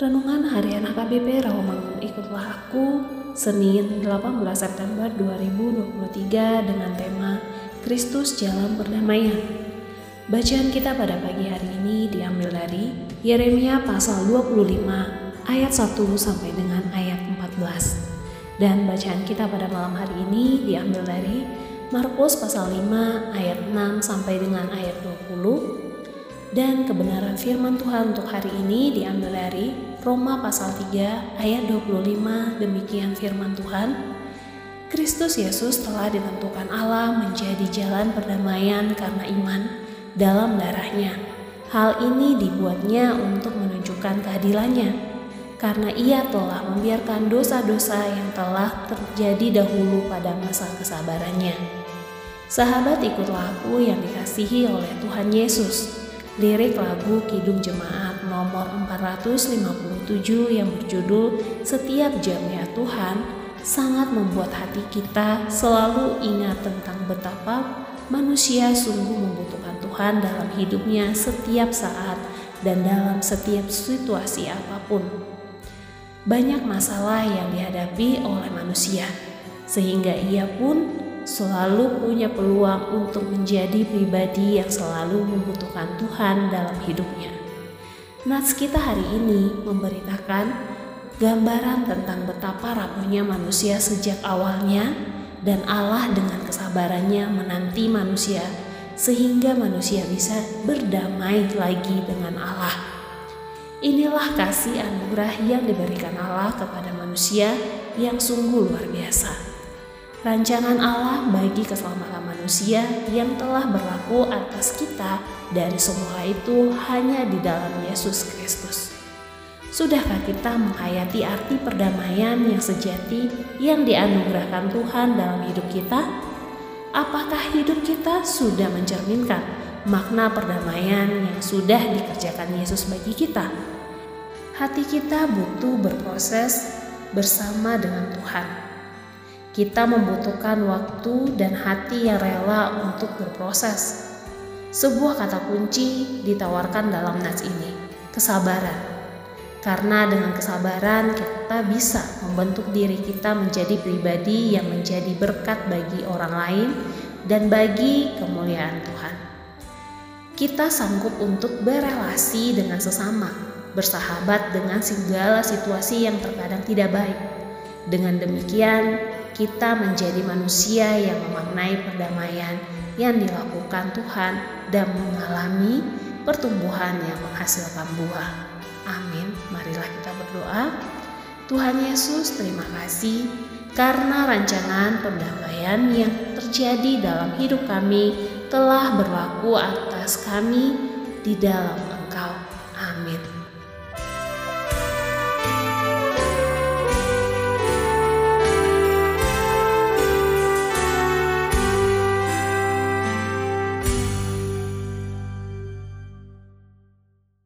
Renungan Harian HKBP Rawamangun Ikutlah Aku Senin 18 September 2023 dengan tema Kristus Jalan Perdamaian. Bacaan kita pada pagi hari ini diambil dari Yeremia pasal 25 ayat 1 sampai dengan ayat 14. Dan bacaan kita pada malam hari ini diambil dari Markus pasal 5 ayat 6 sampai dengan ayat 20 dan kebenaran firman Tuhan untuk hari ini diambil dari Roma pasal 3 ayat 25 demikian firman Tuhan. Kristus Yesus telah ditentukan Allah menjadi jalan perdamaian karena iman dalam darahnya. Hal ini dibuatnya untuk menunjukkan keadilannya karena ia telah membiarkan dosa-dosa yang telah terjadi dahulu pada masa kesabarannya. Sahabat ikutlah aku yang dikasihi oleh Tuhan Yesus lirik lagu Kidung Jemaat nomor 457 yang berjudul Setiap Jamnya Tuhan sangat membuat hati kita selalu ingat tentang betapa manusia sungguh membutuhkan Tuhan dalam hidupnya setiap saat dan dalam setiap situasi apa pun. Banyak masalah yang dihadapi oleh manusia, sehingga ia pun selalu punya peluang untuk menjadi pribadi yang selalu membutuhkan Tuhan dalam hidupnya. Nats kita hari ini memberitakan gambaran tentang betapa rapuhnya manusia sejak awalnya dan Allah dengan kesabarannya menanti manusia sehingga manusia bisa berdamai lagi dengan Allah. Inilah kasih anugerah yang diberikan Allah kepada manusia yang sungguh luar biasa rancangan Allah bagi keselamatan manusia yang telah berlaku atas kita dari semua itu hanya di dalam Yesus Kristus. Sudahkah kita menghayati arti perdamaian yang sejati yang dianugerahkan Tuhan dalam hidup kita? Apakah hidup kita sudah mencerminkan makna perdamaian yang sudah dikerjakan Yesus bagi kita? Hati kita butuh berproses bersama dengan Tuhan kita membutuhkan waktu dan hati yang rela untuk berproses. Sebuah kata kunci ditawarkan dalam nats ini, kesabaran. Karena dengan kesabaran kita bisa membentuk diri kita menjadi pribadi yang menjadi berkat bagi orang lain dan bagi kemuliaan Tuhan. Kita sanggup untuk berelasi dengan sesama, bersahabat dengan segala situasi yang terkadang tidak baik. Dengan demikian, kita menjadi manusia yang memaknai perdamaian yang dilakukan Tuhan dan mengalami pertumbuhan yang menghasilkan buah. Amin. Marilah kita berdoa. Tuhan Yesus, terima kasih karena rancangan perdamaian yang terjadi dalam hidup kami telah berlaku atas kami di dalam